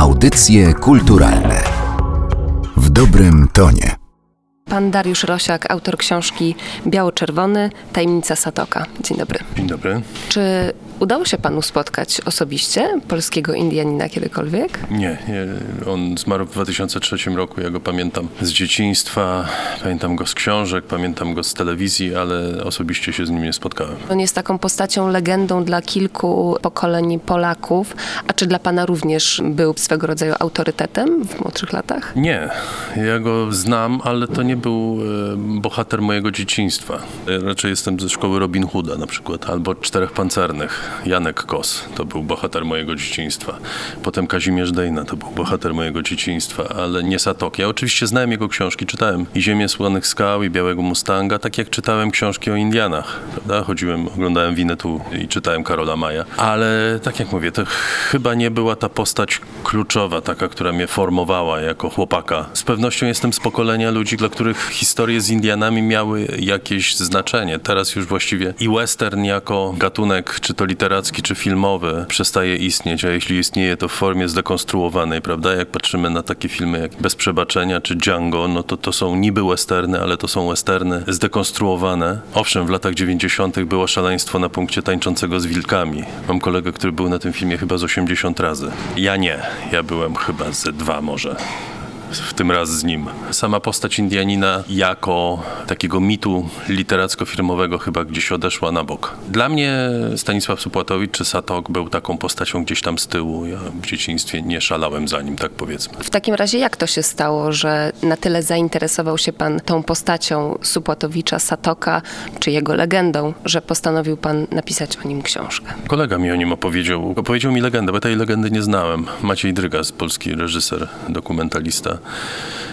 Audycje kulturalne w dobrym tonie. Pan Dariusz Rosiak, autor książki Biało-Czerwony, Tajemnica Satoka. Dzień dobry. Dzień dobry. Czy udało się panu spotkać osobiście polskiego Indianina kiedykolwiek? Nie, nie, on zmarł w 2003 roku, ja go pamiętam z dzieciństwa, pamiętam go z książek, pamiętam go z telewizji, ale osobiście się z nim nie spotkałem. On jest taką postacią, legendą dla kilku pokoleń Polaków. A czy dla pana również był swego rodzaju autorytetem w młodszych latach? Nie, ja go znam, ale to nie był e, bohater mojego dzieciństwa. Ja raczej jestem ze szkoły Robin Hooda na przykład, albo Czterech Pancernych. Janek Kos to był bohater mojego dzieciństwa. Potem Kazimierz Dejna to był bohater mojego dzieciństwa, ale nie Satok. Ja oczywiście znałem jego książki, czytałem i Ziemię Słonych Skał i Białego Mustanga, tak jak czytałem książki o Indianach, prawda? Chodziłem, oglądałem Winetu i czytałem Karola Maja. Ale tak jak mówię, to chyba nie była ta postać kluczowa, taka, która mnie formowała jako chłopaka. Z pewnością jestem z pokolenia ludzi, dla których historie z Indianami miały jakieś znaczenie. Teraz już właściwie i western jako gatunek, czy to literacki, czy filmowy, przestaje istnieć, a jeśli istnieje, to w formie zdekonstruowanej, prawda? Jak patrzymy na takie filmy jak Bez Przebaczenia czy Django, no to to są niby westerny, ale to są westerny zdekonstruowane. Owszem, w latach 90. było szaleństwo na punkcie tańczącego z wilkami. Mam kolegę, który był na tym filmie chyba z 80 razy. Ja nie. Ja byłem chyba ze dwa może w tym raz z nim. Sama postać Indianina jako takiego mitu literacko-filmowego chyba gdzieś odeszła na bok. Dla mnie Stanisław Supłatowicz czy Satok był taką postacią gdzieś tam z tyłu. Ja w dzieciństwie nie szalałem za nim, tak powiedzmy. W takim razie jak to się stało, że na tyle zainteresował się pan tą postacią Supłatowicza, Satoka, czy jego legendą, że postanowił pan napisać o nim książkę? Kolega mi o nim opowiedział. Opowiedział mi legendę, bo tej legendy nie znałem. Maciej Drygas, polski reżyser, dokumentalista.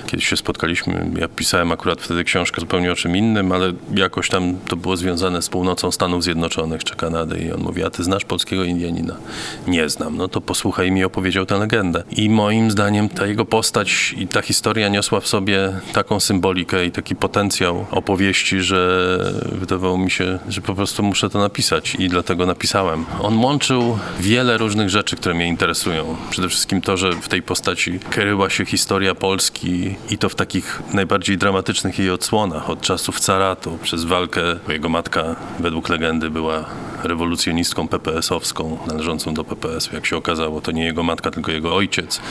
Kiedyś się spotkaliśmy, ja pisałem akurat wtedy książkę zupełnie o czym innym, ale jakoś tam to było związane z północą Stanów Zjednoczonych czy Kanady i on mówi, a ty znasz polskiego Indianina? Nie znam. No to posłuchaj mi opowiedział tę legendę. I moim zdaniem ta jego postać i ta historia niosła w sobie taką symbolikę i taki potencjał opowieści, że wydawało mi się, że po prostu muszę to napisać i dlatego napisałem. On łączył wiele różnych rzeczy, które mnie interesują. Przede wszystkim to, że w tej postaci kryła się historia Polski i to w takich najbardziej dramatycznych jej odsłonach, od czasów caratu, przez walkę, bo jego matka według legendy była rewolucjonistką PPS-owską, należącą do PPS-u. Jak się okazało, to nie jego matka, tylko jego ojciec.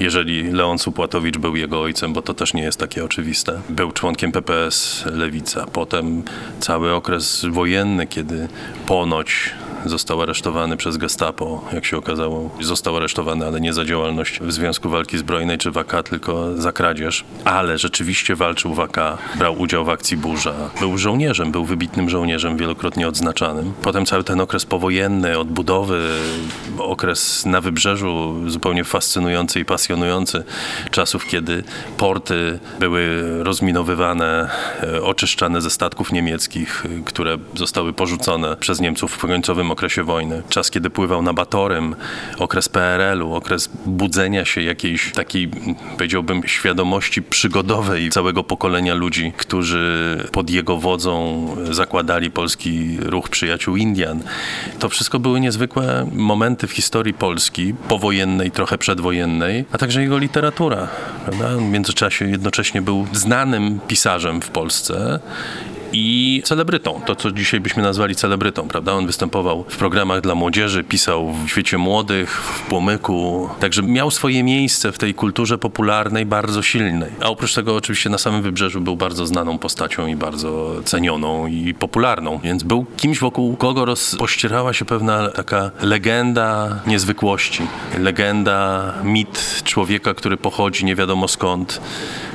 Jeżeli Leon Supłatowicz był jego ojcem, bo to też nie jest takie oczywiste. Był członkiem PPS Lewica. Potem cały okres wojenny, kiedy ponoć został aresztowany przez gestapo, jak się okazało. Został aresztowany, ale nie za działalność w Związku Walki Zbrojnej czy w AK, tylko za kradzież. Ale rzeczywiście walczył w AK, brał udział w akcji Burza. Był żołnierzem, był wybitnym żołnierzem, wielokrotnie odznaczanym. Potem cały ten okres powojenny, odbudowy, okres na wybrzeżu, zupełnie fascynujący i pasjonujący. Czasów, kiedy porty były rozminowywane, e, oczyszczane ze statków niemieckich, e, które zostały porzucone przez Niemców w końcowym okresie wojny. Czas, kiedy pływał na Batorym, okres PRL-u, okres budzenia się jakiejś takiej, powiedziałbym, świadomości przygodowej całego pokolenia ludzi, którzy pod jego wodzą zakładali polski ruch przyjaciół Indian. To wszystko były niezwykłe momenty w historii Polski, powojennej, trochę przedwojennej, a także jego literatura. Prawda? W międzyczasie jednocześnie był znanym pisarzem w Polsce i celebrytą. To, co dzisiaj byśmy nazwali celebrytą, prawda? On występował w programach dla młodzieży, pisał w Świecie Młodych, w Płomyku. Także miał swoje miejsce w tej kulturze popularnej bardzo silnej. A oprócz tego oczywiście na samym Wybrzeżu był bardzo znaną postacią i bardzo cenioną i popularną. Więc był kimś, wokół kogo rozpościerała się pewna taka legenda niezwykłości. Legenda, mit człowieka, który pochodzi nie wiadomo skąd,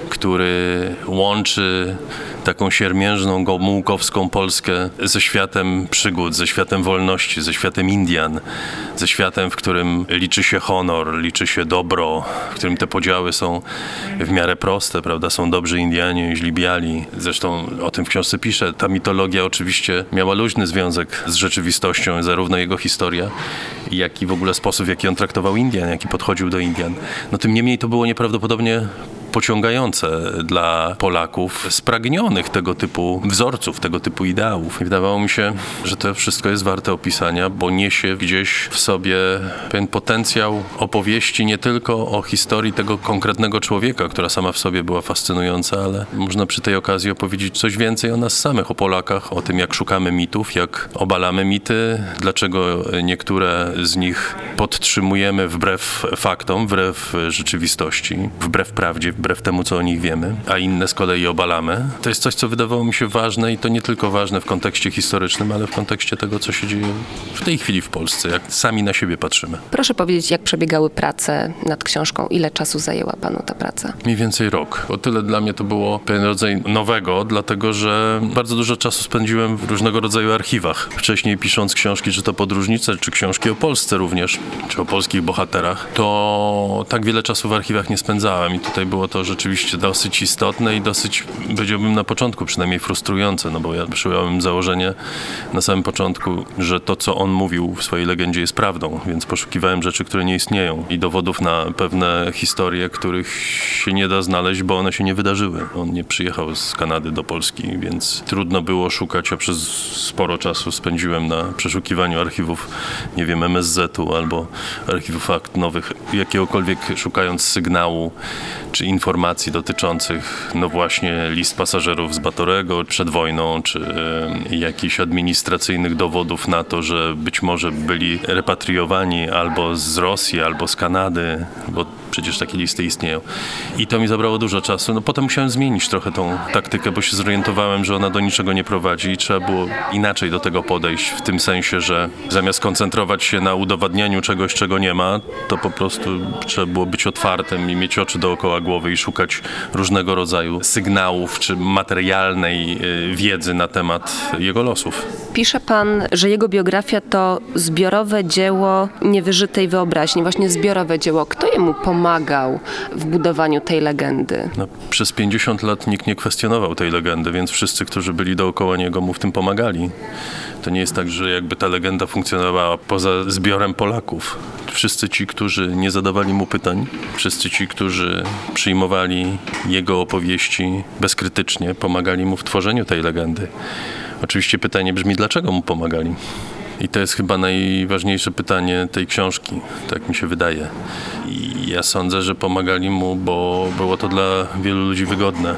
który łączy taką siermiężną, gomułkowską Polskę ze światem przygód, ze światem wolności, ze światem Indian, ze światem, w którym liczy się honor, liczy się dobro, w którym te podziały są w miarę proste, prawda? Są dobrzy Indianie źli biali. Zresztą o tym w książce piszę. Ta mitologia oczywiście miała luźny związek z rzeczywistością, zarówno jego historia, jak i w ogóle sposób, w jaki on traktował Indian, jaki podchodził do Indian. No tym niemniej to było nieprawdopodobnie pociągające dla Polaków spragnionych tego typu wzorców, tego typu ideałów. I wydawało mi się, że to wszystko jest warte opisania, bo niesie gdzieś w sobie pewien potencjał opowieści nie tylko o historii tego konkretnego człowieka, która sama w sobie była fascynująca, ale można przy tej okazji opowiedzieć coś więcej o nas samych, o Polakach, o tym, jak szukamy mitów, jak obalamy mity, dlaczego niektóre z nich podtrzymujemy wbrew faktom, wbrew rzeczywistości, wbrew prawdzie, wbrew temu, co o nich wiemy, a inne z kolei obalamy. To jest coś, co wydawało mi się ważne i to nie tylko ważne w kontekście historycznym, ale w kontekście tego, co się dzieje w tej chwili w Polsce, jak sami na siebie patrzymy. Proszę powiedzieć, jak przebiegały prace nad książką? Ile czasu zajęła panu ta praca? Mniej więcej rok. O tyle dla mnie to było pewien rodzaj nowego, dlatego że bardzo dużo czasu spędziłem w różnego rodzaju archiwach. Wcześniej pisząc książki, czy to podróżnice, czy książki o Polsce również, czy o polskich bohaterach, to tak wiele czasu w archiwach nie spędzałem i tutaj było to rzeczywiście dosyć istotne i dosyć, powiedziałbym na początku przynajmniej frustrujące, no bo ja przyjąłem założenie na samym początku, że to, co on mówił w swojej legendzie jest prawdą, więc poszukiwałem rzeczy, które nie istnieją i dowodów na pewne historie, których się nie da znaleźć, bo one się nie wydarzyły. On nie przyjechał z Kanady do Polski, więc trudno było szukać, a przez sporo czasu spędziłem na przeszukiwaniu archiwów, nie wiem, MSZ-u albo archiwów akt nowych, jakiegokolwiek szukając sygnału czy informacji dotyczących, no właśnie, list pasażerów z Batorego przed wojną, czy jakichś administracyjnych dowodów na to, że być może byli repatriowani albo z Rosji, albo z Kanady, bo przecież takie listy istnieją. I to mi zabrało dużo czasu. No potem musiałem zmienić trochę tą taktykę, bo się zorientowałem, że ona do niczego nie prowadzi i trzeba było inaczej do tego podejść, w tym sensie, że zamiast koncentrować się na udowadnianiu czegoś, czego nie ma, to po prostu trzeba było być otwartym i mieć oczy dookoła głowy i szukać różnego rodzaju sygnałów czy materialnej y, wiedzy na temat jego losów. Pisze pan, że jego biografia to zbiorowe dzieło niewyżytej wyobraźni, właśnie zbiorowe dzieło. Kto jemu pomagał w budowaniu tej legendy? No, przez 50 lat nikt nie kwestionował tej legendy, więc wszyscy, którzy byli dookoła niego, mu w tym pomagali. To nie jest tak, że jakby ta legenda funkcjonowała poza zbiorem Polaków. Wszyscy ci, którzy nie zadawali mu pytań, wszyscy ci, którzy przyjmowali jego opowieści bezkrytycznie, pomagali mu w tworzeniu tej legendy. Oczywiście pytanie brzmi, dlaczego mu pomagali? I to jest chyba najważniejsze pytanie tej książki, tak mi się wydaje. I ja sądzę, że pomagali mu, bo było to dla wielu ludzi wygodne,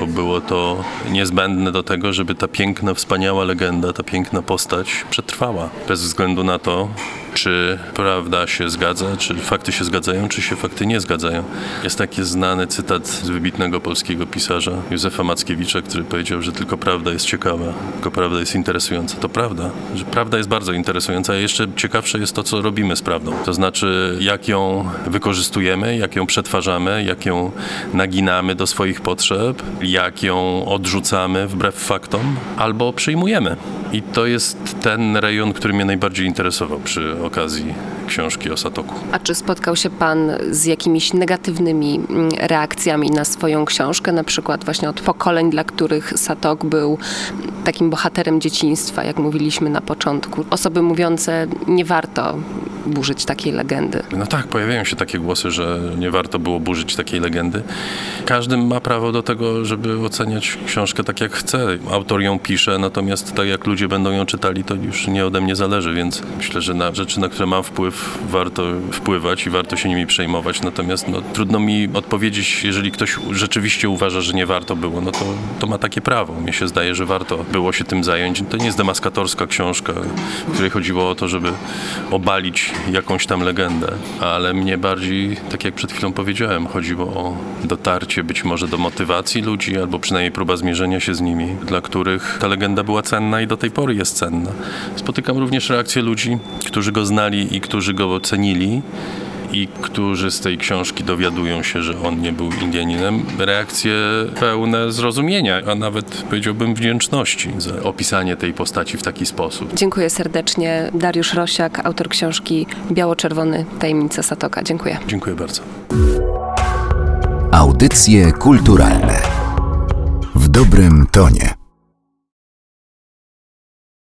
bo było to niezbędne do tego, żeby ta piękna, wspaniała legenda, ta piękna postać przetrwała. Bez względu na to, czy prawda się zgadza, czy fakty się zgadzają, czy się fakty nie zgadzają. Jest taki znany cytat z wybitnego polskiego pisarza Józefa Mackiewicza, który powiedział, że tylko prawda jest ciekawa, tylko prawda jest interesująca. To prawda, że prawda jest bardzo interesująca, a jeszcze ciekawsze jest to, co robimy z prawdą. To znaczy, jak ją wykorzystujemy, jak ją przetwarzamy, jak ją naginamy do swoich potrzeb, jak ją odrzucamy wbrew faktom, albo przyjmujemy. I to jest ten rejon, który mnie najbardziej interesował przy okazji książki o Satoku. A czy spotkał się pan z jakimiś negatywnymi mm, reakcjami na swoją książkę, na przykład właśnie od pokoleń, dla których Satok był takim bohaterem dzieciństwa, jak mówiliśmy na początku? Osoby mówiące, nie warto burzyć takiej legendy. No tak, pojawiają się takie głosy, że nie warto było burzyć takiej legendy. Każdy ma prawo do tego, żeby oceniać książkę tak jak chce. Autor ją pisze, natomiast tak jak ludzie będą ją czytali, to już nie ode mnie zależy, więc myślę, że na rzeczy, na które mam wpływ, warto wpływać i warto się nimi przejmować. Natomiast no, trudno mi odpowiedzieć, jeżeli ktoś rzeczywiście uważa, że nie warto było, no to, to ma takie prawo. Mnie się zdaje, że warto było się tym zająć. To nie jest demaskatorska książka, w której chodziło o to, żeby obalić jakąś tam legendę, ale mnie bardziej, tak jak przed chwilą powiedziałem, chodziło o dotarcie być może do motywacji ludzi, albo przynajmniej próba zmierzenia się z nimi, dla których ta legenda była cenna i do tej pory jest cenna. Spotykam również reakcje ludzi, którzy go znali i którzy go cenili i którzy z tej książki dowiadują się, że on nie był Indianinem, reakcje pełne zrozumienia, a nawet powiedziałbym wdzięczności za opisanie tej postaci w taki sposób. Dziękuję serdecznie. Dariusz Rosiak, autor książki Biało-Czerwony Tajemnica Satoka. Dziękuję. Dziękuję bardzo. Audycje kulturalne w dobrym tonie.